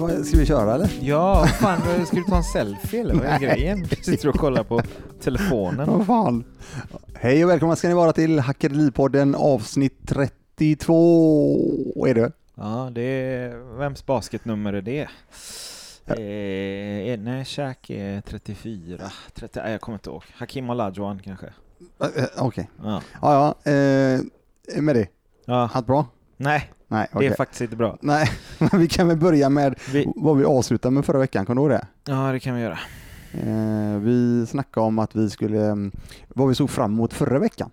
Vad, Ska vi köra eller? Ja, fan, ska du ta en selfie eller vad är grejen? Du sitter och kollar på telefonen. Vad fan. Hej och välkomna ska ni vara till Hackeripodden avsnitt 32 är det. Ja, det är... Vems basketnummer är det? Eh, nej, Shaq är 34. 30, nej, jag kommer inte ihåg. Hakim Olajuwon kanske? Eh, eh, Okej. Ja. Ja, ja. Eh, med det. ja. Allt bra? Nej, Nej, det okej. är faktiskt inte bra. Nej, men vi kan väl börja med Vi... vad vi avslutade med förra veckan, kommer du ihåg det? Ja, det kan vi göra. Eh, vi snackade om att vi skulle, mm, vad vi såg fram emot förra veckan.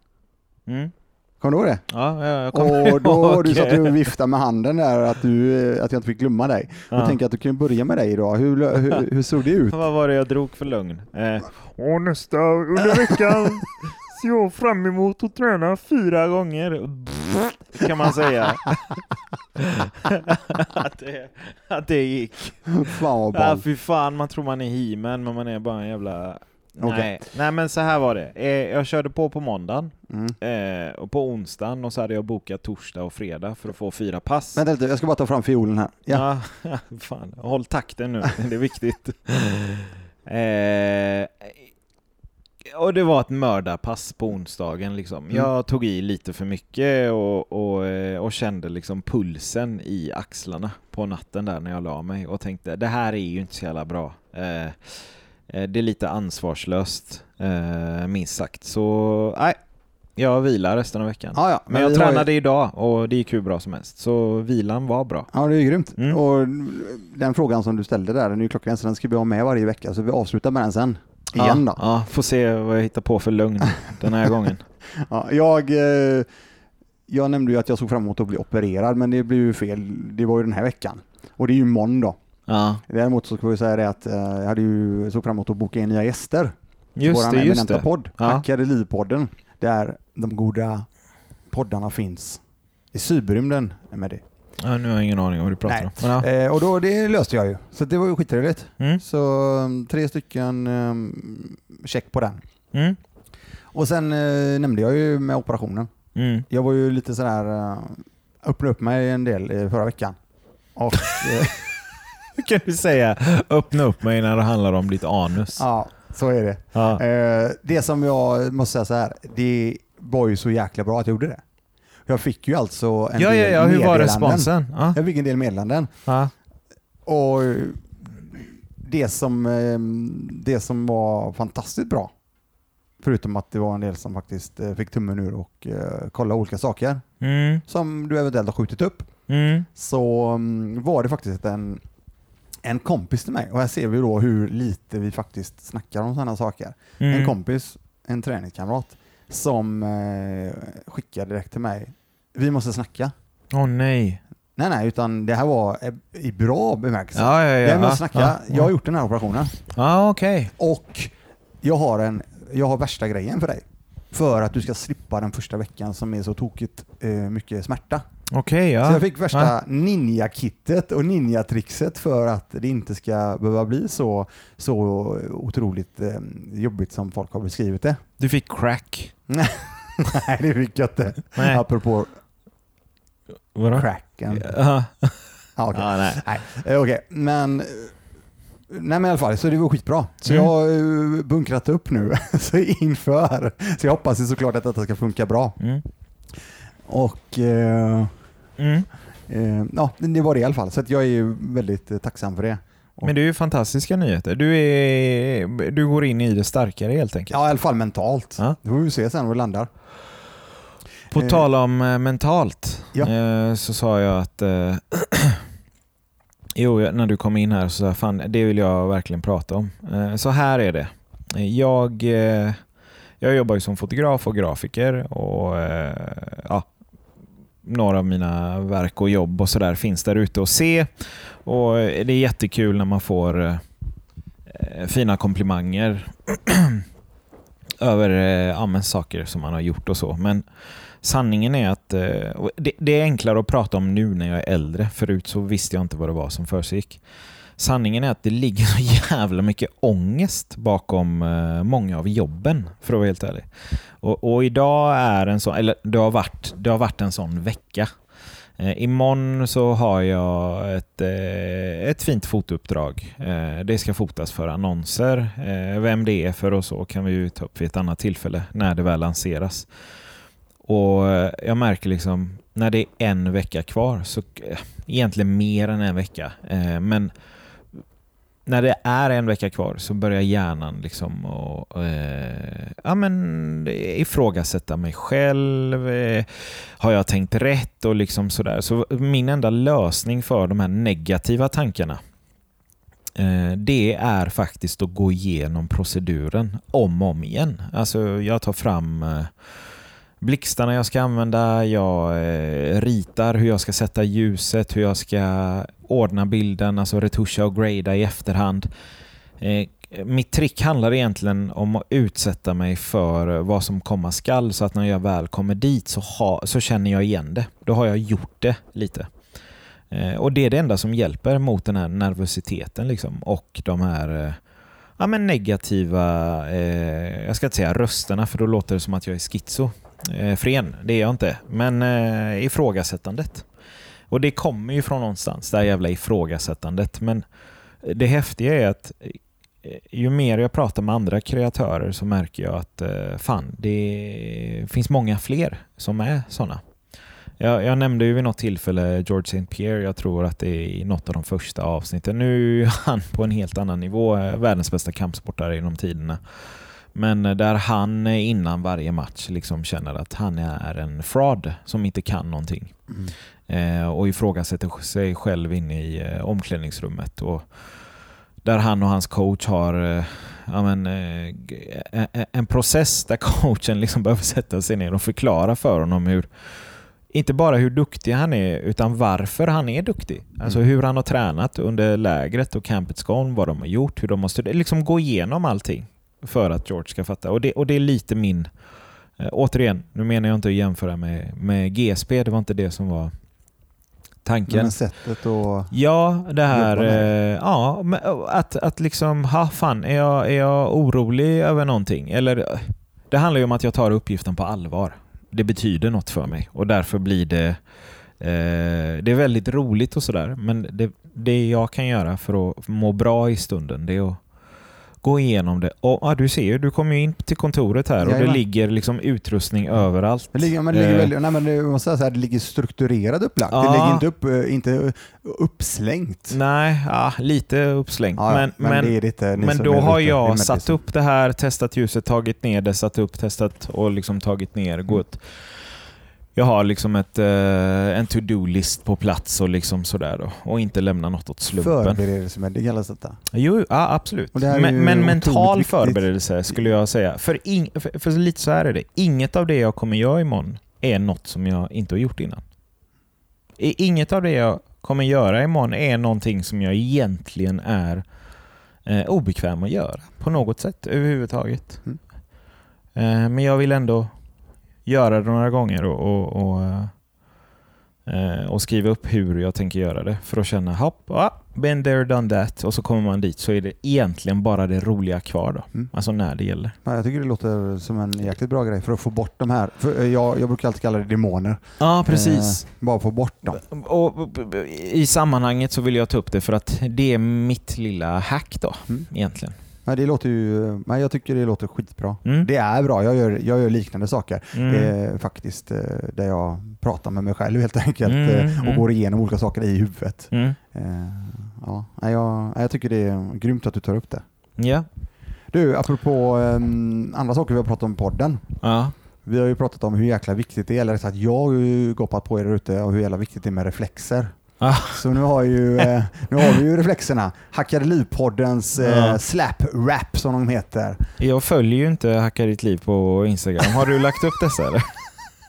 Mm. Kommer du ihåg det? Ja, ja, jag kommer Och då ihåg. du satt och viftade med handen där att, du, eh, att jag inte fick glömma dig. Ja. Då tänker jag att du kan börja med dig idag. Hur, hur, hur såg det ut? Vad var det jag drog för lögn? Eh, och nästa under veckan ser jag fram emot att träna fyra gånger. Kan man säga. att, det, att det gick. Fan vad Ja, fy fan, man tror man är he-man men man är bara en jävla... Okej. Nej. Nej men så här var det. Eh, jag körde på på måndagen Mm. eh, och på onsdagen och så hade jag bokat torsdag och fredag för att få fyra pass. Vänta lite, jag ska bara ta fram fiolen här. Ja. Ja, fan. Håll takten nu, det är viktigt. eh, och det var ett mördarpass på onsdagen liksom. Mm. Jag tog i lite för mycket och, och, eh, och kände liksom pulsen i axlarna på natten där när jag la mig och tänkte det här är ju inte så jävla bra. Eh, eh, det är lite ansvarslöst, eh, minst sagt. Så nej, jag vilar resten av veckan. Ja, ja, Men jag vi har ju- tränade idag och det gick hur bra som helst. Så vilan var bra. Ja, det är ju grymt. Mm. Och den frågan som du ställde där, den är ju klockren, så den ska vi ha med varje vecka, så vi avslutar med den sen. Igen ja, då. Ja, får se vad jag hittar på för lögn den här gången. Ja, jag, eh, jag nämnde ju att jag såg fram emot att bli opererad, men det blev ju fel. Det var ju den här veckan. Och det är ju då. Ja, Däremot så ska vi säga det att eh, jag hade ju såg fram emot att boka in nya gäster. just Våran det, just det. podd, Ja. Hackade Liv-podden, där de goda poddarna finns i cyberrymden med det. Ja, nu har jag ingen aning om vad du pratar Nej. om. Men, ja. Eh, och då, det löste jag ju, så det var ju skittrevligt. Mm, Så um, tre stycken um, check på den. mm, Och sen eh, nämnde jag ju med operationen. mm. Jag var ju lite sådär, uh, öppnade upp mig en del eh, förra veckan. Och eh, kan du säga öppna upp mig när det handlar om ditt anus? ja, så är det. Ja. Eh, det som jag måste säga så här, det var ju så jäkla bra att jag gjorde det. Jag fick ju alltså en Ja, del ja, ja, hur var responsen? Ja. Jag fick en del meddelanden. Ja. Och det som, eh, det som var fantastiskt bra, förutom att det var en del som faktiskt eh, fick tummen ur och eh, kolla olika saker Mm, som du eventuellt har skjutit upp, mm, så mm, var det faktiskt en, en kompis till mig. Och här ser vi då hur lite vi faktiskt snackar om sådana saker. mm. En kompis, en träningskamrat, som eh, skickade direkt till mig, vi måste snacka. Åh nej. Nej, nej, utan det här var i bra bemärkelse. Ja, ja, ja. Jag måste ja, snacka. ja, Jag har gjort den här operationen Ja, okej. och jag har, en, jag har värsta grejen för dig. För att du ska slippa den första veckan som är så tokigt eh, mycket smärta. Okej, ja. Så jag fick värsta Ja. ninja-kittet och ninja-trixet för att det inte ska behöva bli så, så otroligt eh, jobbigt som folk har beskrivit det. Du fick crack. Nej, det fick jag inte. Nej. Apropå Vadå? cracken. Ja. Ja, okej. Ja, nej. Nej, eh, okej. Men, eh, nej men i alla fall, så det var skitbra. Så Mm. jag har eh, bunkrat upp nu så inför. Så jag hoppas ju såklart att detta ska funka bra. Mm. Och eh, Mm. eh, ja, det var det i alla fall. Så att jag är ju väldigt eh, tacksam för det. Men det är ju fantastiska nyheter. Du, är, du går in i det starkare helt enkelt. Ja, i alla fall mentalt. Ja. Det får vi se sen var det landar. På Eh, tal om eh, mentalt ja. eh, så sa jag att eh, Jo, när du kom in här så sa jag fan, det vill jag verkligen prata om. Eh, så här är det. Eh, Jag, jag jobbar ju som fotograf och grafiker och ja, några av mina verk och jobb och sådär finns där ute att se. Och det är jättekul när man får fina komplimanger över eh, ja, saker som man har gjort och så. Men sanningen är att eh, och det, det är enklare att prata om nu när jag är äldre. Förut så visste jag inte vad det var som försiggick. Sanningen är att det ligger så jävla mycket ångest bakom eh, många av jobben, för att vara helt ärlig. Och, och idag är en sån, eller det har varit, det har varit en sån vecka. Eh, imorgon så har jag ett, eh, ett fint fotouppdrag. Eh, det ska fotas för annonser. Eh, vem det är för och så kan vi ju ta upp vid ett annat tillfälle när det väl lanseras. Och eh, jag märker liksom när det är en vecka kvar, så eh, egentligen mer än en vecka, eh, men när det är en vecka kvar så börjar hjärnan liksom och, eh, ja, men ifrågasätta mig själv. Eh, har jag tänkt rätt? och liksom sådär. Så min enda lösning för de här negativa tankarna eh, det är faktiskt att gå igenom proceduren om och om igen. Alltså jag tar fram eh, blixtarna jag ska använda, jag eh, ritar hur jag ska sätta ljuset, hur jag ska ordna bilden, alltså retuscha och grada i efterhand. Eh, mitt trick handlar egentligen om att utsätta mig för vad som komma skall så att när jag väl kommer dit så, ha, så känner jag igen det. Då har jag gjort det lite. Eh, och det är det enda som hjälper mot den här nervositeten liksom, och de här eh, ja, men negativa, eh, jag ska inte säga rösterna för då låter det som att jag är schizo. Eh, fren, det är jag inte. Men eh, ifrågasättandet. Och det kommer ju från någonstans, det här jävla ifrågasättandet. Men det häftiga är att eh, ju mer jag pratar med andra kreatörer så märker jag att eh, fan, det finns många fler som är sådana. Jag, jag, nämnde ju vid något tillfälle George St. Pierre, jag tror att det är i något av de första avsnitten. Nu är han på en helt annan nivå, eh, världens bästa kampsportare genom tiderna. Men där han innan varje match liksom känner att han är en fraud som inte kan någonting. Mm. Eh, och ifrågasätter sig själv inne i eh, omklädningsrummet. Och där han och hans coach har eh, ja, men, eh, en process där coachen liksom behöver sätta sig ner och förklara för honom hur inte bara hur duktig han är, utan varför han är duktig. Alltså mm. hur han har tränat under lägret och campets gång, vad de har gjort, hur de måste liksom gå igenom allting för att George ska fatta. Och det, och det är lite min... Eh, återigen, nu menar jag inte att jämföra med, med GSP, det var inte det som var tanken. Men sättet och... Ja, det här... Eh, ja, att, att liksom, ha fan, är jag, är jag orolig över någonting? Eller, det handlar ju om att jag tar uppgiften på allvar. Det betyder något för mig. Och därför blir det eh, det är väldigt roligt och sådär, men det, det jag kan göra för att må bra i stunden, det är att gå igenom det. Och, ja, du ser ju, du kommer in till kontoret här och Jajamän. det ligger liksom utrustning överallt. Det ligger, men det ligger eh. väldigt, nej, men det, måste säga så här, det ligger strukturerat upplagt. Ja. Det ligger inte, upp, eh, inte uppslängt. Nej, ja, lite uppslängt. Ja, men, men, men, lite, men då har ute, jag satt upp det här, testat ljuset, tagit ner det, satt upp, testat och liksom tagit ner, gått. Mm jag har liksom ett, eh, en to-do-list på plats och liksom sådär då, och inte lämna något åt slumpen. Förberedelse, men det kallas detta? Jo, ja, absolut. Men, men mental förberedelse skulle jag säga. För, in, för, för, lite så här är det. Inget av det jag kommer göra imorgon är något som jag inte har gjort innan. Inget av det jag kommer göra imorgon är någonting som jag egentligen är eh, obekväm att göra på något sätt överhuvudtaget. Mm. Eh, men jag vill ändå göra det några gånger och, och, och, eh, och, skriva upp hur jag tänker göra det för att känna hopp, ah, been there, done that och så kommer man dit så är det egentligen bara det roliga kvar då. Mm. Alltså när det gäller. Ja, jag tycker det låter som en jäkligt bra grej för att få bort de här, för eh, jag, jag brukar alltid kalla det demoner. Ja, precis. Eh, bara få bort dem. Och, I sammanhanget så vill jag ta upp det för att det är mitt lilla hack då, mm. egentligen. Men det låter ju, men jag tycker det låter skitbra. Mm. Det är bra, jag gör, jag gör liknande saker mm. eh, faktiskt, eh, där jag pratar med mig själv helt enkelt mm, eh, och mm. går igenom olika saker i huvudet. Mm. Eh, ja, jag, jag tycker det är grymt att du tar upp det. Ja. Du, apropå um, andra saker vi har pratat om i podden. Ja. Vi har ju pratat om hur jäkla viktigt det är, eller så att jag har ju goppat på er ute och hur jävla viktigt det är med reflexer. Ah. Så nu har, ju, eh, nu har vi ju reflexerna. Hackade Liv-poddens eh, slap-rap som de heter. Jag följer ju inte Hacka ditt liv på Instagram. Har du lagt upp dessa eller?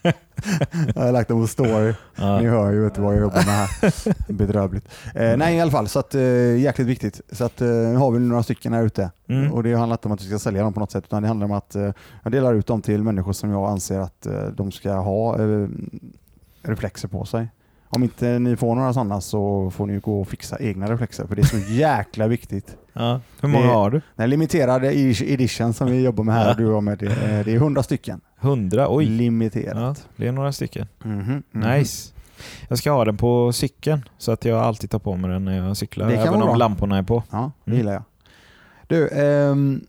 jag har lagt dem på story. Ja. Ni hör ju inte vad jag jobbar med här. Bedrövligt. Eh, nej i alla fall, så att, eh, jäkligt viktigt. Så att, eh, nu har vi några stycken här ute. Mm. Och det handlar inte om att vi ska sälja dem på något sätt, utan det handlar om att eh, jag delar ut dem till människor som jag anser att eh, de ska ha eh, reflexer på sig. Om inte ni får några sådana så får ni gå och fixa egna reflexer för det är så jäkla viktigt. Ja. Hur många det, har du? Den limiterade edition som vi jobbar med här, ja. du och med, det, det är hundra stycken. Hundra? Oj! Limiterat. Ja, det är några stycken. Mm -hmm, mm -hmm. Nice. Jag ska ha den på cykeln så att jag alltid tar på mig den när jag cyklar. Det kan även om bra. lamporna är på. Ja, det Mm. gillar jag. Du, ehm,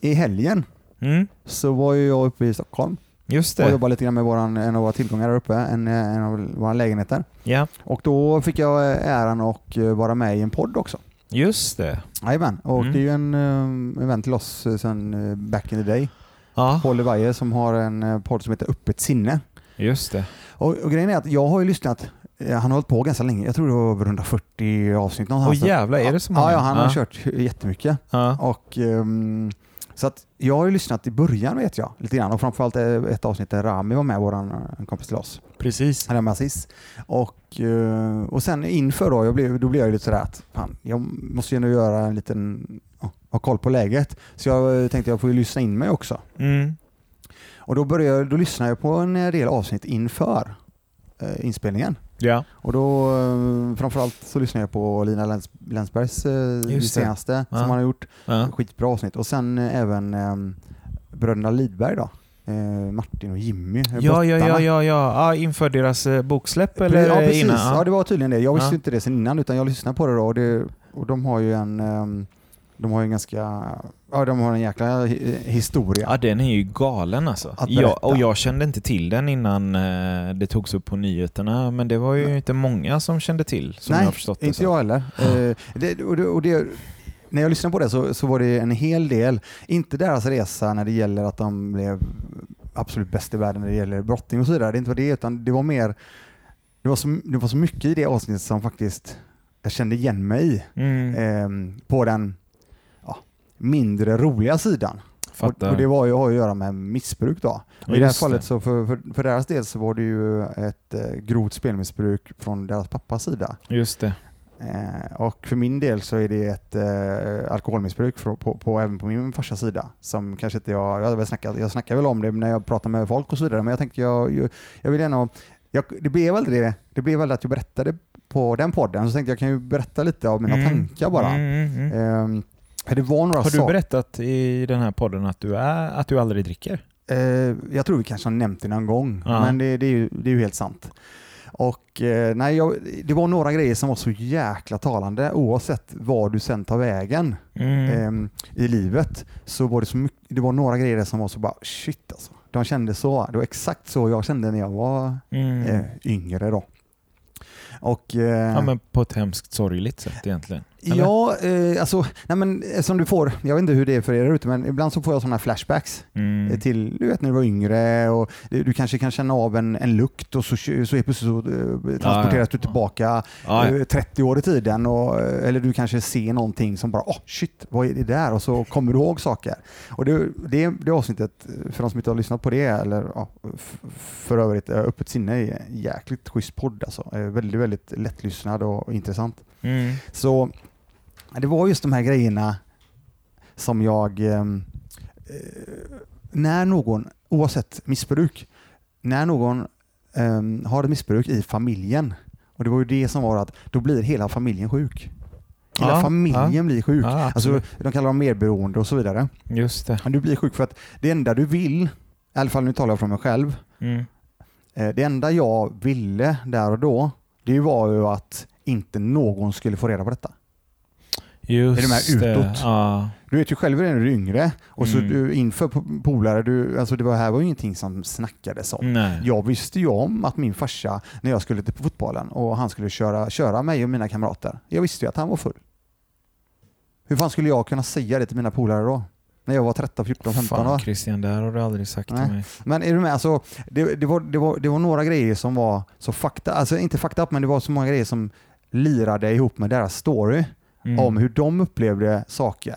i helgen Mm. så var jag uppe i Stockholm Just och det. jobbade lite grann med våran, en av våra tillgångar där uppe, en, en av våra lägenheter. Ja, Och då fick jag eh, äran att eh, vara med i en podd också. just det. Jajamän, och Mm. det är ju en um, event till oss eh, eh, back in the day. Ja, Paul Levaje som har en eh, podd som heter Öppet sinne. just det. Och, och grejen är att jag har ju lyssnat, eh, han har hållit på ganska länge, jag tror det var över 140 avsnitt någonstans. Åh jävlar, är det så Ja, många? ja, han har ja. kört jättemycket. Ja. Och, ehm, så att jag har ju lyssnat i början vet jag, lite grann. Och framförallt ett avsnitt där Rami var med, våran eh, kompis till oss. Precis. Rami Aziz. Och, eh, och sen inför då, jag blev, då blev jag lite sådär att fan, jag måste ju ändå göra en liten, ha koll på läget. Så jag eh, tänkte jag får ju lyssna in mig också. Mm. Och då, började, då lyssnade jag på en del avsnitt inför eh, inspelningen. Ja. Och då eh, framförallt så lyssnade jag på Lina Läns, Länsbergs eh, det Just det. senaste Ja. som han har gjort. Ja. Skitbra avsnitt. Och sen eh, även eh, bröderna Lidberg då. Martin och Jimmy. Ja, ja, ja, ja, ja. ja. Inför deras boksläpp eller ja, precis. innan? Ja. det var tydligen det. Jag visste Ja. inte det sen innan utan jag lyssnade på det då och, det, och de har ju en ehm, de har ju en ganska, ja de har en jäkla hi- historia. Ja, den är ju galen alltså. Jag, och jag kände inte till den innan eh, det togs upp på nyheterna, men det var ju inte många som kände till, som jag Nej, har förstått det. inte så. jag heller. Eh, det, och det, och det, när jag lyssnade på det så, så var det en hel del, inte deras resa när det gäller att de blev absolut bäst i världen när det gäller brottning och så vidare. Det inte var det, utan det var mer, det var så, det var så mycket i det avsnittet som faktiskt jag kände igen mig. Mm, eh, på den mindre roliga sidan. Och, och det var ju, har ju att göra med missbruk då. Ja, I det här fallet det. så för, för, för deras del så var det ju ett eh, grovt spelmissbruk från deras pappas sida. Just det. Eh, och för min del så är det ett eh, alkoholmissbruk på, på, på, även på min farsas sida. Som kanske inte jag, jag, väl snackat, jag snackar väl om det när jag pratar med folk och så vidare, men jag tänkte jag, jag, jag vill gärna, jag, det blev aldrig det, det blev väl att jag berättade på den podden, så tänkte jag kan ju berätta lite av mina Mm. tankar bara. Mm, mm, mm. Det var några Har du saker, berättat i den här podden att du, är, att du aldrig dricker? eh, jag tror vi kanske har nämnt det någon gång, Ja. men det, det, är ju, det är ju helt sant. Och eh, nej, jag, det var några grejer som var så jäkla talande oavsett var du sen tar vägen. Mm. ehm, i livet så var det så mycket, det var några grejer som var så bara shit alltså. De kände så. Det var exakt så jag kände när jag var Mm. eh, yngre då. Och eh, Ja, men på ett hemskt sorgligt sätt egentligen. Eller? ja, eh, alltså, nej men eh, som du får, jag vet inte hur det är för er ute, men ibland så får jag sådana flashbacks Mm. eh, till du vet när du var yngre och du, du kanske kan känna av en, en lukt och så, så är plötsligt så eh, transporteras du tillbaka Ja, ja. eh, 30 år i tiden och, eh, eller du kanske ser någonting som bara åh shit, vad är det där? Och så kommer du ihåg saker. Och det, det, det avsnittet, eh, för de som inte har lyssnat på det, eller ja, för övrigt, eh, Öppet sinne är en jäkligt schysst podd alltså. Eh, Väldigt, väldigt lättlyssnad och intressant. Mm. Så ja, det var just de här grejerna som jag, ehm, eh, när någon, oavsett missbruk, när någon ehm, har ett missbruk i familjen, och det var ju det som var att då blir hela familjen sjuk. Hela Ja, familjen blir sjuk. Ja, Alltså, de kallar dem medberoende och så vidare. Just det. Men Du blir sjuk för att det enda du vill, i alla fall nu talar jag från mig själv, Mm. eh, det enda jag ville där och då, det var ju att inte någon skulle få reda på detta. Just Är du med det. utåt? Ja. Du vet ju själv när du är yngre och så Mm. du, inför po- polare, du, alltså det var, här var ju ingenting som snackades om. Nej. Jag visste ju om att min farsa, när jag skulle till fotbollen och han skulle köra, köra mig och mina kamrater, jag visste ju att han var full. Hur fan skulle jag kunna säga det till mina polare då? När jag var 13, 14, 15 Fan år. Christian, det här har du aldrig sagt Nej. till mig. Men är du med? Alltså, det, det, var, det, var, det var några grejer som var så fakta, alltså inte fakta upp, men det var så många grejer som lirade ihop med deras story Mm. om hur de upplevde saker.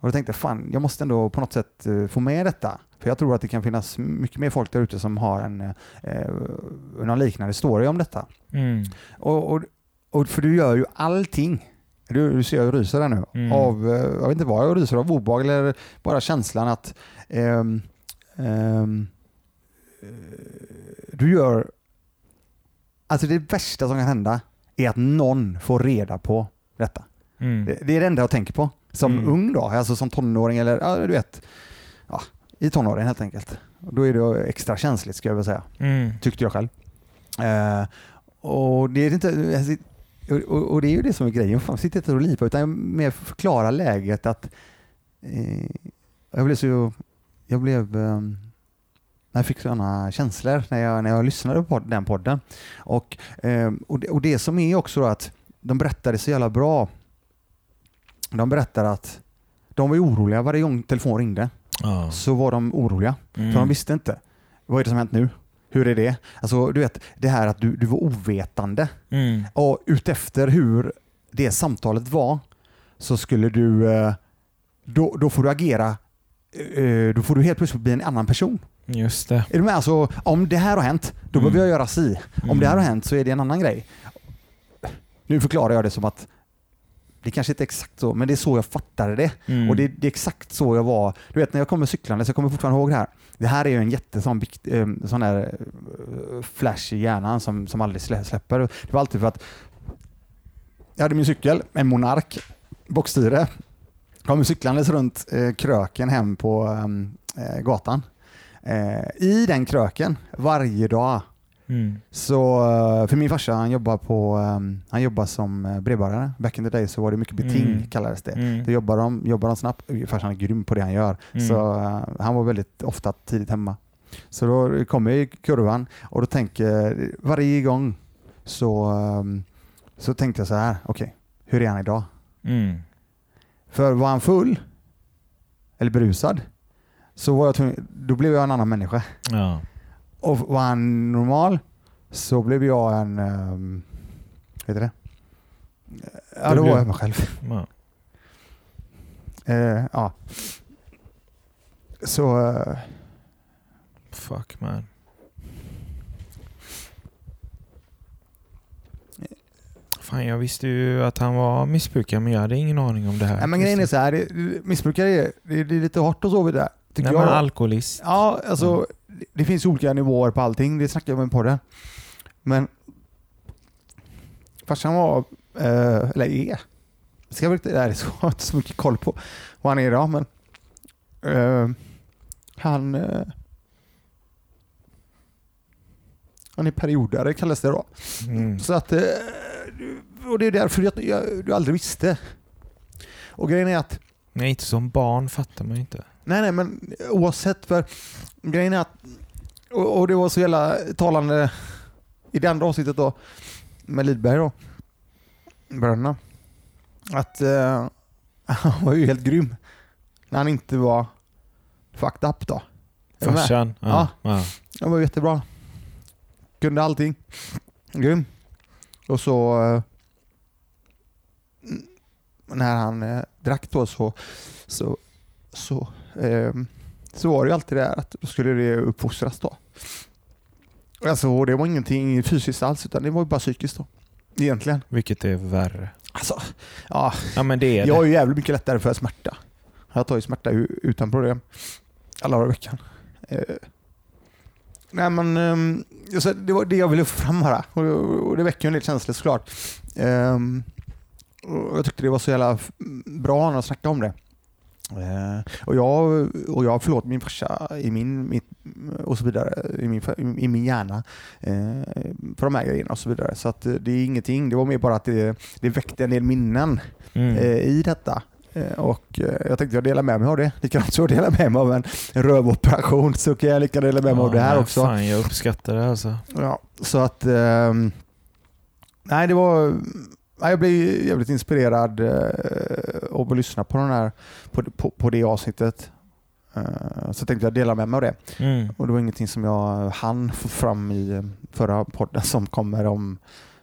Och jag tänkte fan, jag måste ändå på något sätt eh, få med detta. För jag tror att det kan finnas mycket mer folk där ute som har en, eh, någon liknande story om detta. Mm. Och, och, och för du gör ju allting. Du, du ser jag ryser där nu. Mm. Av, eh, jag vet inte vad jag ryser av, obehag eller bara känslan att ehm, eh, du gör... Alltså det värsta som kan hända är att någon får reda på detta. Mm. Det, det är det enda jag tänker på. Som Mm. ung då, alltså som tonåring eller ja, du vet, ja, i tonåren helt enkelt. Då är det extra känsligt ska jag väl säga, Mm. tyckte jag själv. Eh, och, det är inte, och, och, det är ju det som är grejen. Man sitter inte och lipa utan mer förklara läget att eh, jag blev så, jag blev eh, jag fick sådana känslor när jag, när jag lyssnade på den podden. Och, eh, och, det, och det som är också att de berättade så jävla bra. De berättar att de var oroliga varje gång telefon ringde. Oh. Så var de oroliga. Mm. För de visste inte. Vad är det som hänt nu? Hur är det? Alltså, du vet, det här att du, du var ovetande. Mm. Och utefter hur det samtalet var så skulle du, eh, då, då får du agera, eh, då får du helt plötsligt bli en annan person. Just det. Är du med? Alltså, om det här har hänt, då mm. behöver jag göra si. Om mm. det här har hänt så är det en annan grej. Nu förklarar jag det som att det kanske inte är exakt så, men det är så jag fattade det. Mm. Och det, det, är exakt så jag var. Du vet när jag kommer cyklande, så jag kommer fortfarande ihåg det här. Det här är ju en jättesån eh, sån där eh, flash i hjärnan som, som aldrig släpper. Det var alltid för att jag hade min cykel, en Monark, bockstyre. Kom cyklandes runt eh, kröken hem på ehm, eh, gatan. Eh, I den kröken, varje dag, Mm. Så, eh, för min farsa han jobbar, på, um, han jobbar som eh, brevbärare. Back in the day så var det mycket beting mm. kallades det. Mm. Då jobbar de, jobbar de snabbt. Farsan är grym på det han gör. Mm. Så uh, han var väldigt ofta tidigt hemma. Så då kommer jag i kurvan och då tänker varje gång så, um, så tänkte jag så här, okej, okay, hur är han idag? Mm. För var han full eller berusad så var jag tvungen, då blev jag en annan människa. Ja. Och var han normal så blev jag en, um, du det? Ja, då var jag mig själv. Ja. Uh, ja. Så... Uh, Fuck man. Fan, jag visste ju att han var missbrukare men jag hade ingen aning om det här. Nej, men grejen är så här, missbrukare är, det är lite hårt och så vid det. Nej, jag. alkoholist. Ja, alltså mm det finns olika nivåer på allting, det snackar jag om på det. Men farsan var, eh, eller är, ska jag inte, nej, jag har inte så mycket koll på vad han är idag, men eh, han eh, han är periodare kallas det då. Mm. Så att, eh, och det är därför jag, jag, du aldrig visste. Och grejen är att... Nej, inte som barn fattar man inte. Nej, nej, men oavsett. För grejen är att, och, och det var så jävla talande i det andra avsnittet då, med Lidberg då, bröderna, att uh, han var ju helt grym när han inte var fucked up då. Farsan? Ja. ja. Han var jättebra. Kunde allting. Grym. Och så uh, när han uh, drack då så, så, så så var det ju alltid det där att då skulle det uppfostras då. Alltså, det var ingenting fysiskt alls utan det var bara psykiskt då. Egentligen. Vilket är värre? Alltså, ja, ja men det är jag har ju jävligt mycket lättare för smärta. Jag tar ju smärta utan problem. Alla dagar i veckan. Eh, nej men, eh, det var det jag ville få fram här. Och, och det väcker ju en del känslor såklart. Eh, jag tyckte det var så jävla bra när jag snackade om det. Eh, och, jag, och jag har förlåtit min farsa i min, mitt, och så vidare, i min, i min hjärna eh, för de här grejerna och så vidare. Så att det är ingenting, det var mer bara att det, det väckte en del minnen mm. eh, i detta. Eh, och eh, jag tänkte jag delar med mig av det. Likadant så delar med mig av en rövoperation så kan jag lika dela med mig ja, av det här också. Fan, jag uppskattar det alltså. Ja, så att ehm, Nej, det var jag blev jävligt inspirerad eh, av att lyssna på, den här, på, på, på det avsnittet. Eh, så tänkte jag dela med mig av det. Mm. Och det var ingenting som jag hann få fram i eh, förra podden som kommer om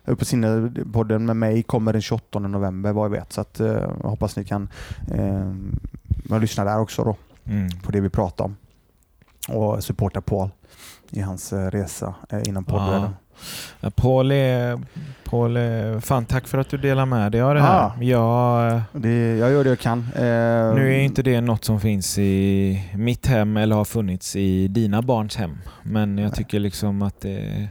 på sin podden med mig kommer den 28 november vad jag vet. Så att, jag hoppas ni kan eh, lyssna där också då, mm. på det vi pratar om. Och supporta Paul i hans resa inom poddvärlden. Paul är, Paul är... Fan, tack för att du delar med dig av det här. Ah, jag, det, jag gör det jag kan. Eh, nu är inte det något som finns i mitt hem eller har funnits i dina barns hem. Men jag tycker liksom att det...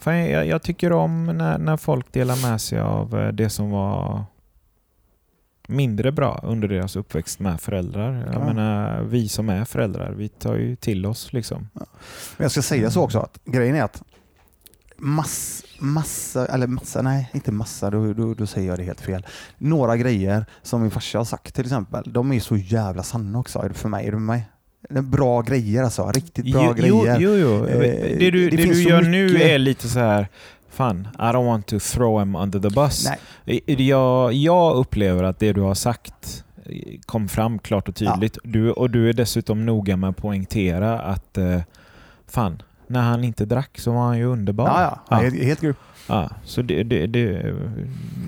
Fan, jag, jag tycker om när, när folk delar med sig av eh, det som var mindre bra under deras uppväxt med föräldrar. Jag ja. menar, vi som är föräldrar, vi tar ju till oss. liksom. Ja. Men jag ska säga så också, att grejen är att mass, massa, eller massa, nej inte massa, då, då, då, säger jag det helt fel. Några grejer som min farsa har sagt till exempel, de är så jävla sanna också. För mig? Är det för mig? Bra grejer alltså, riktigt bra jo, grejer. Jo, jo. Eh, det du, det, det du gör mycket... nu är lite så här Fan, I don't want to throw him under the bus. Jag, jag upplever att det du har sagt kom fram klart och tydligt. Ja. Du, och du är dessutom noga med att poängtera att eh, fan, när han inte drack så var han ju underbar. Ja, ja. ja. Helt, helt grym. Ja, så det, det, det,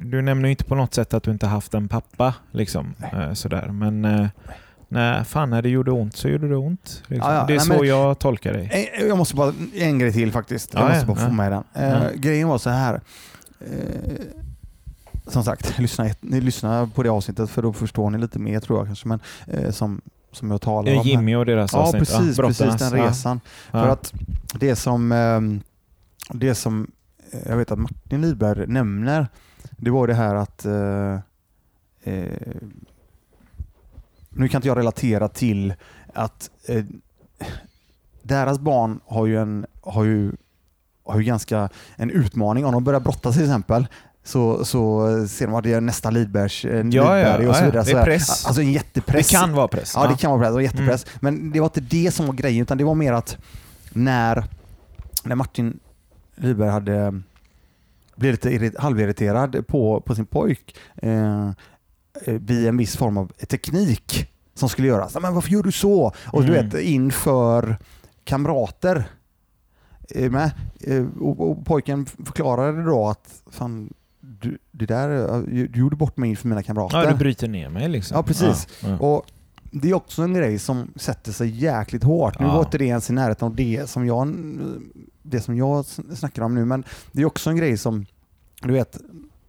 du nämner inte på något sätt att du inte haft en pappa. Liksom, eh, sådär. Men eh, nej, fan, när det gjorde ont så gjorde det ont. Liksom. Ja, ja. Det är nej, så men, jag tolkar dig. Jag måste bara, en grej till faktiskt. Jag måste bara få med den. Eh, grejen var så här. Eh, som sagt, lyssna, ni lyssnar på det avsnittet för då förstår ni lite mer tror jag kanske. Men, eh, som, som jag talar om. Jimmy och deras ja, avsnitt? Precis, ja, precis, den resan. Ja. För att det som, ehm, det som eh, jag vet att Martin Lidberg nämner, det var det här att eh, eh, nu kan inte jag relatera till att eh, deras barn har ju en har ju, har ju ganska en utmaning. Om de börjar brottas till exempel så, så ser de att det är nästa Lidbergs, eh, ja, ja, och så vidare. det är press. Alltså en jättepress. Det kan vara press. Ja, det kan vara press och jättepress. Mm. Men det var inte det som var grejen, utan det var mer att när, när Martin Lidberg hade blivit lite halvirriterad på, på sin pojk eh, eh, vid en viss form av teknik som skulle göras. Men varför gör du så? Och mm. du vet, inför kamrater. Eh, med. Eh, och, och pojken förklarade då att fan, du, det där, du gjorde bort mig inför mina kamrater. Ja, du bryter ner mig liksom. Ja, precis. Ja, ja. Och det är också en grej som sätter sig jäkligt hårt. Nu var inte det ens i närheten av det som jag, det som jag snackar om nu, men det är också en grej som, du vet,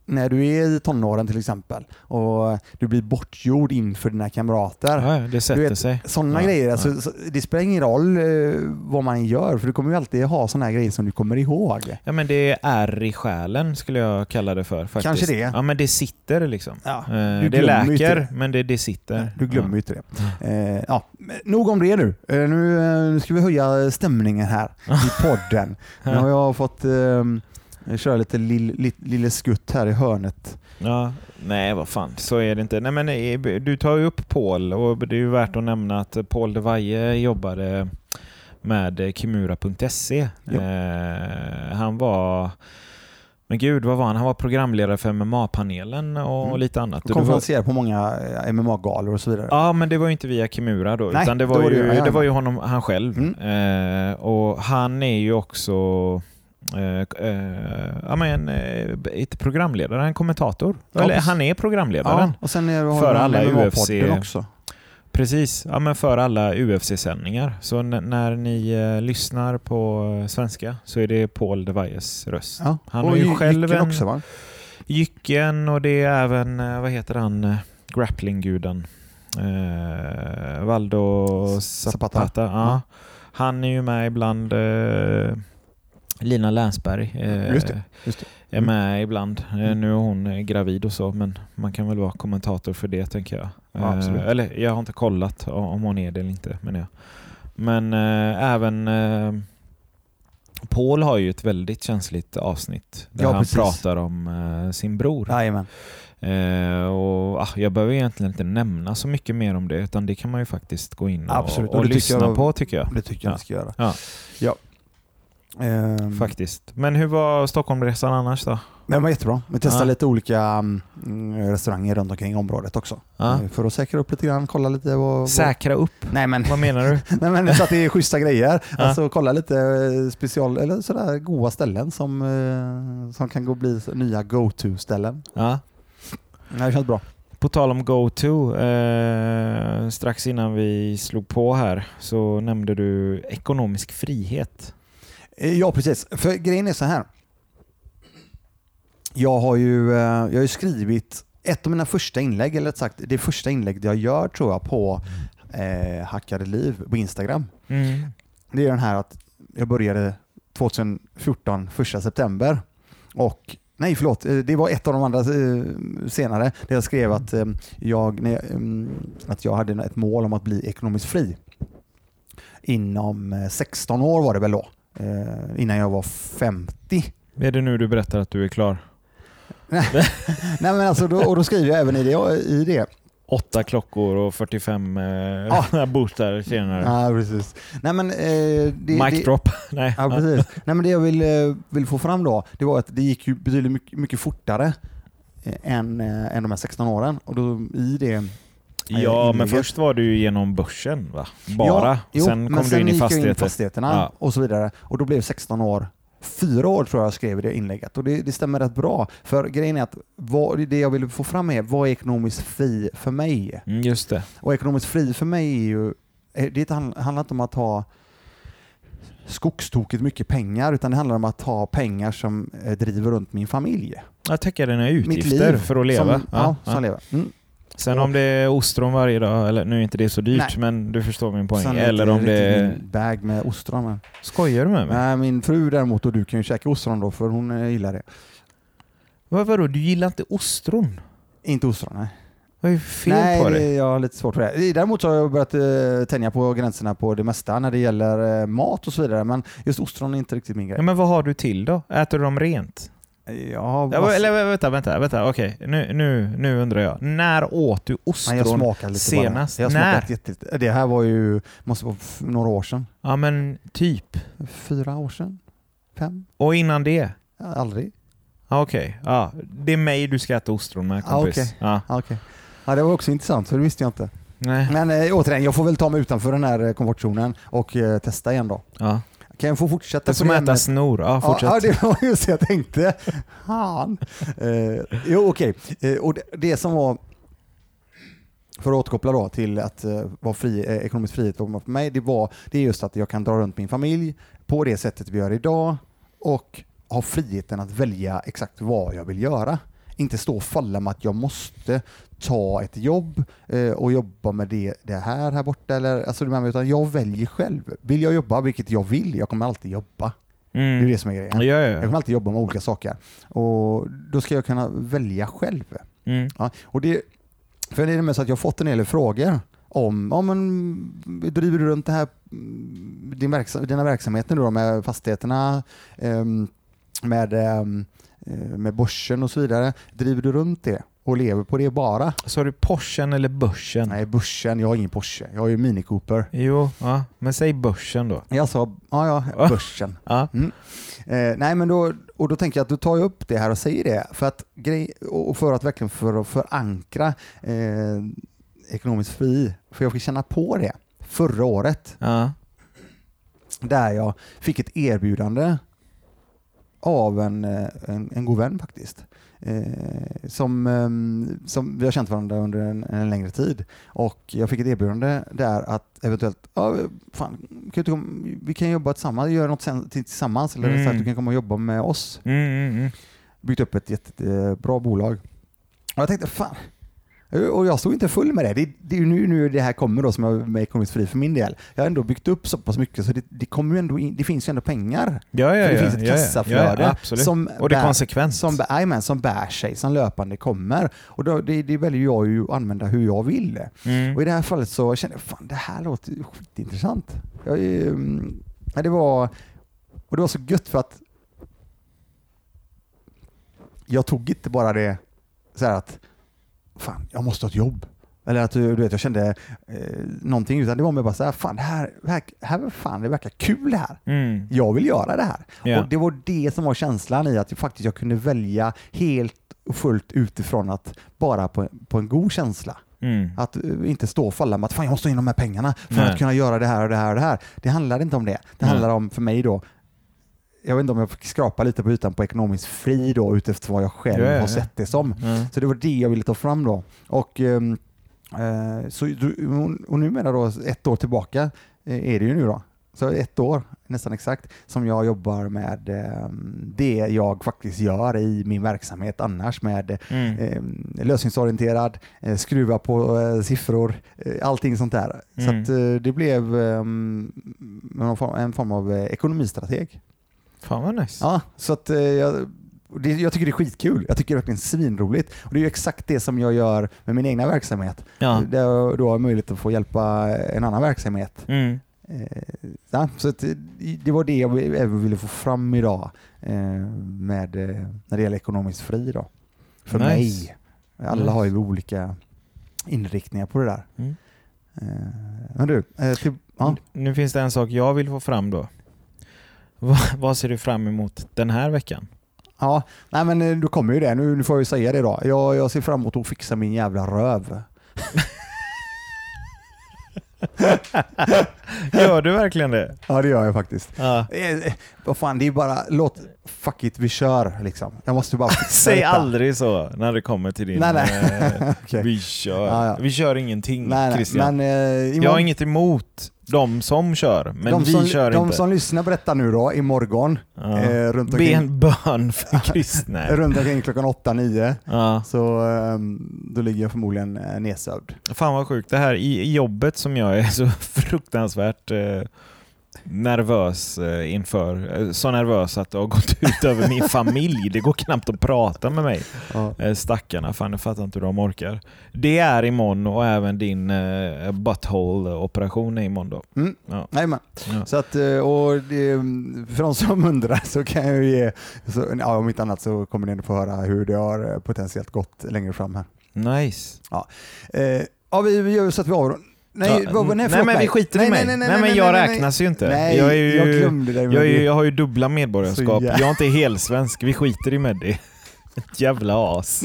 när du är i tonåren till exempel och du blir bortgjord inför dina kamrater. Ja, det sätter vet, sig. Sådana ja, grejer. Alltså, ja. det spelar ingen roll eh, vad man gör för du kommer ju alltid ha sådana grejer som du kommer ihåg. Ja men det är i själen skulle jag kalla det för. Faktiskt. Kanske det. Ja men det sitter liksom. Ja, eh, det läker det. men det, det sitter. Du glömmer ju inte det. Eh, ja, nog om det nu. Eh, nu. Eh, nu ska vi höja stämningen här i podden. Nu har jag fått ehm, jag kör lite lille, lille skutt här i hörnet. Ja, nej vad fan, så är det inte. Nej, men eh, du tar ju upp Paul och det är ju värt att nämna att Paul de Valle jobbade med Kimura.se. Ja. Eh, han var men gud, vad var han? Han var programledare för MMA-panelen och mm. lite annat. Och konferenserade på många eh, MMA-galor och så vidare. Ja, men det var ju inte via Kimura då, Nej, utan det var, ju, det, det var ju honom, han själv. Mm. Eh, och han är ju också ja, men, eh, inte programledare, en kommentator. Ja, Eller, han är programledaren. Ja, och sen är, för alla UFC. också. Precis, ja, men för alla UFC-sändningar. Så när ni eh, lyssnar på svenska så är det Paul de Valles röst. Ja. Han och har ju själv en... också va? Jycken och det är även, eh, vad heter han, eh, grapplingguden? Eh, Valdo Zapata. Zapata. Ja. Han är ju med ibland. Eh, Lina Länsberg eh, just det, just det. är med mm. ibland. Eh, mm. Nu är hon eh, gravid och så, men man kan väl vara kommentator för det tänker jag. Ja, eh, eller jag har inte kollat om hon är det eller inte. Men, ja. men eh, även eh, Paul har ju ett väldigt känsligt avsnitt där ja, han pratar om sin bror. Jajamän. Eh, och, ah, jag behöver egentligen inte nämna så mycket mer om det, utan det kan man ju faktiskt gå in och, och, och lyssna jag, på tycker jag. Det tycker jag ja. ska göra. Ja. ja. Um, Faktiskt. Men hur var Stockholmresan annars då? Den var jättebra. Vi testade ja. lite olika mm, restauranger runt omkring området också. Ja. Eh, för att säkra upp lite grann, kolla lite. Vad, säkra upp? Nej, men, vad menar du? nej, men så att det är schyssta grejer. Ja. Alltså kolla lite eh, special, eller sådär goda ställen som, eh, som kan gå bli nya go-to-ställen. Ja. Det känns bra. På tal om go-to, eh, strax innan vi slog på här så nämnde du ekonomisk frihet. Eh, ja, precis. För grejen är så här. Jag har ju, eh, jag har ju skrivit ett av mina första inlägg, eller sagt det första inlägget jag gör tror jag på eh, Hackade liv på Instagram. Mm. Det är den här att jag började 2014, första september. Och Nej, förlåt. Eh, det var ett av de andra senare. Där jag skrev att jag, mm, att jag hade ett mål om att bli ekonomiskt fri. Inom 16 år var det väl då. Eh, innan jag var 50. Är det nu du berättar att du är klar? Nej men alltså, då, och då skriver jag även i det, i det Åtta klockor och 45 eh, Ja. boostar senare. Ja, precis. Nej, men, eh, det, Mic det, drop. Nej. Ja, precis. Nej, men det jag vill, eh, vill få fram då, det var att det gick ju betydligt mycket, mycket fortare eh, än, eh, än de här 16 åren. Och då i det Ja, men först var du genom börsen va? Bara. Ja, jo, sen kom du in i gick jag fastigheter. fastigheterna Ja. och så vidare. Och då blev 16 år Fyra år tror jag jag skrev i det inlägget och det, det stämmer rätt bra. För grejen är att vad, det jag ville få fram är vad är ekonomiskt fri för mig? Mm, just det. Och ekonomiskt fri för mig är ju, eh, det handl- handlar inte om att ha skogstokigt mycket pengar utan det handlar om att ha pengar som eh, driver runt min familj. Jag täcker dina Mitt utgifter liv. för att leva. Som, ja, Ja, som ja. lever. Mm. Sen om det är ostron varje dag, eller nu är inte det så dyrt, Nej. men du förstår min poäng. Sen Eller om det är... min bag med ostron. Men. Skojar du med mig? Nej, min fru däremot och du kan ju käka ostron då för hon eh, gillar det. Vad, vadå, du gillar inte ostron? Inte ostron, nej. Vad är fel nej, på det, dig? jag har lite svårt för det. Däremot så har jag börjat eh, tänja på gränserna på det mesta när det gäller eh, mat och så vidare. Men just ostron är inte riktigt min Ja, grej. men vad har du till då? Äter du dem rent? Ja, bara- eller vänta, vänta, vänta. okej. Nu, nu, nu undrar jag. När åt du ostron? Jag smakade lite senast? bara. Jag När? jättelite. Det här var ju, måste vara några år sedan. Ja, men typ. Fyra år sedan? Fem? Och innan det? Ja, Aldrig? Ja, Okej, ja, det är mig du ska äta ostron med Ja, kompis. okej. Ja, Ja, okej. Ja, det var också intressant, för det visste jag inte. Nej. Men eh, återigen, jag får väl ta mig utanför den här eh, komfortzonen och eh, testa igen då. Ja. Kan jag få fortsätta? Det är som att äta snor. Ja, fortsätt. ja, det var just det jag tänkte. Han. Eh, jo, okej. Eh, och det, det som var, för att återkoppla då till att eh, vara fri, eh, ekonomisk frihet var för mig, det, var, det är just att jag kan dra runt min familj på det sättet vi gör idag och ha friheten att välja exakt vad jag vill göra. Inte stå och falla med att jag måste ta ett jobb eh, och jobba med det, det här här borta. Eller, alltså, utan jag väljer själv. Vill jag jobba, vilket jag vill, jag kommer alltid jobba. Det är Mm. det som är grejen. Ja, ja, Jag ja. kommer alltid jobba med olika saker. Och då ska jag kunna välja själv. Mm. Ja, och det, för det är med så att jag har fått en hel del frågor om, ja, men, driver du runt det här, mm, din verksam, dina verksamheter nu då med fastigheterna, ehm, med, eh, med börsen och så vidare. Driver du runt det och lever på det bara? Sa du Porschen eller börsen? Nej, börsen, jag har ingen Porsche, jag har ju Mini Cooper. Jo, ja. men säg börsen då. Jag sa, ja ja, börsen. Ja. Eh, nej men då, och då tänker jag att då tar upp det här och säger det för att, och för att verkligen för att förankra eh, ekonomiskt fri, för jag fick känna på det förra året Ja. där jag fick ett erbjudande av en, eh, en, en god vän faktiskt. Eh, som, ehm, som vi har känt varandra under en, en längre tid och jag fick ett erbjudande där att eventuellt, fan, kan du vi kan jobba tillsammans, göra något sen, tillsammans eller Mm. så att du kan komma och jobba med oss. Mm, mm, mm. Byggt upp ett jättebra bolag. Och jag tänkte, fan, och jag stod inte full med det. Det, det är ju nu, nu det här kommer då som jag är ekonomiskt fri för min del. Jag har ändå byggt upp så pass mycket så det, det, kommer ju ändå in, det finns ju ändå pengar. Ja, ja, För det ja, finns ett kassaflöde som och det är bär- konsekvent. Som, jajamän, som bär sig, som löpande kommer. Och då, det, det väljer jag ju att använda hur jag vill. Mm. Och i det här fallet så kände jag, fan det här låter skitintressant. Jag, ja, det var, och det var så gött för att jag tog inte bara det så här att fan, jag måste ha ett jobb. Eller att du vet, jag kände eh, någonting, utan det var mer bara så här, fan det här, här, här fan, det verkar kul det här. Mm. Jag vill göra det här. Ja. Och det var det som var känslan i att jag faktiskt jag kunde välja helt och fullt utifrån att bara på, på en god känsla. Mm. Att eh, inte stå och falla med att fan jag måste ha in de här pengarna för Nej. att kunna göra det här och det här och det här. Det handlar inte om det. Det Nej. handlar om, för mig då, jag vet inte om jag fick skrapa lite på ytan på ekonomiskt fri då utifrån vad jag själv ja, har sett det som. Ja. Så det var det jag ville ta fram då. Och, ehm, eh, så, och numera då, ett år tillbaka eh, är det ju nu då. Så ett år nästan exakt som jag jobbar med ehm, det jag faktiskt gör i min verksamhet annars med Mm. eh, lösningsorienterad, eh, skruva på eh, siffror, allting sånt där. Så Mm. att, eh, det blev en form- av ekonomistrateg. Fan vad nice. Ja, så att eh, jag, det, jag tycker det är skitkul. Jag tycker det är verkligen svinroligt. Och det är ju exakt det som jag gör med min egna verksamhet. Ja. Där jag då har möjlighet att få hjälpa en annan verksamhet Mm. eh, ja, så att, det var det jag även ville få fram idag eh, med, eh, när det gäller ekonomiskt fri. Då. För Nice. mig. Alla Nice. har ju olika inriktningar på det där. Mm. Eh, men du, eh, till, ja. Nu finns det en sak jag vill få fram då. Va, vad ser du fram emot den här veckan? ja, nej men eh, då kommer ju det. Nu, nu får jag ju säga det då. Jag, jag ser fram emot att fixa min jävla röv. Gör du verkligen det? Ja det gör jag faktiskt. Ja. Eh, eh, vad fan, det är bara, låt, fuck it, vi kör liksom. Jag måste bara Säg detta. aldrig så när det kommer till din... Nej, nej. Okej. Vi kör. Ja, ja. Vi kör ingenting Nej, nej, Christian. men eh, Jag har imorgon, inget emot de som kör, men de vi som, kör de inte. som lyssnar på detta nu då, imorgon, ja. eh, runt Be omkring, en bön för kristna. runt omkring klockan 8-9, ja. så ehm, då ligger jag förmodligen eh, nedsövd. Fan vad sjukt. Det här i i jobbet som jag är så fruktansvärt eh, nervös eh, inför. Eh, Så nervös att det har gått ut över min familj. Det går knappt att prata med mig. Ja. Eh, Stackarna, fan jag fattar inte hur de orkar. Det är imorgon och även din butthole-operation är imorgon då. Mm. Ja. Men. Ja. Så att, och det, för de som undrar så kan jag ge, så, ja, om inte annat så kommer ni att få höra hur det har potentiellt gått längre fram här. Nice. Eh, ja, vi, gör så att vi av... Nej, vad, nej, nej men vi skiter i mig. Nej, men jag räknas ju inte. Nej, jag, är ju, jag glömde jag, är, jag har ju dubbla medborgarskap. Jag är inte helsvensk. Vi skiter i Meddi. Ett jävla as.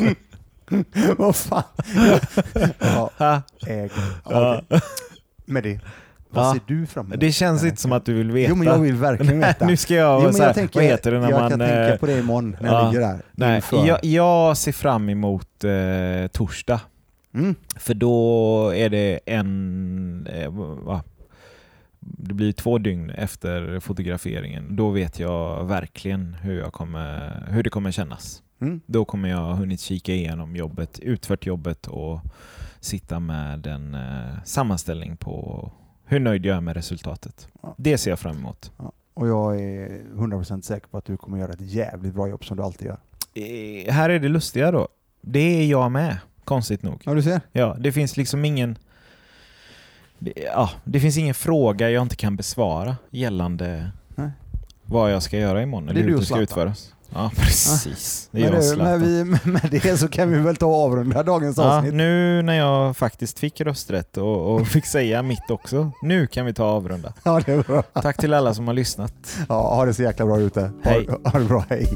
Vad fan. ja, Ha. äg. Ja. Okej. Meddi, vad Ja. ser du fram emot? Det känns inte som att du vill veta. Jo, men jag vill verkligen veta. nu ska jag, Jo, så här, jag tänker, vad heter det när jag man... kan eh, tänka på det imorgon när jag ja. ligger där. nej, jag, jag ser fram emot eh, torsdag. Mm. För då är det en... Eh, va? Det blir två dygn efter fotograferingen. Då vet jag verkligen hur, jag kommer, hur det kommer kännas. Mm. Då kommer jag ha hunnit kika igenom jobbet, utfört jobbet och sitta med en eh, sammanställning på hur nöjd jag är med resultatet. Ja. Det ser jag fram emot. Och jag är 100% säker på att du kommer göra ett jävligt bra jobb som du alltid gör. Eh, här är det lustiga då. Det är jag med, konstigt nog. Ja, du ser. Ja, det finns liksom ingen... Ja, det finns ingen fråga jag inte kan besvara gällande Nej. vad jag ska göra imorgon. Det Eller är hur det ska utföras. Ja, precis. Det är Men jag du, med, vi, med det så kan vi väl ta och avrunda dagens Ja, avsnitt. nu när jag faktiskt fick rösträtt och, och fick säga mitt också. Nu kan vi ta och avrunda. Ja, det är bra. Tack till alla som har lyssnat. Ja, ha det så jäkla bra ute. Ha, Hej. ha det bra, hej.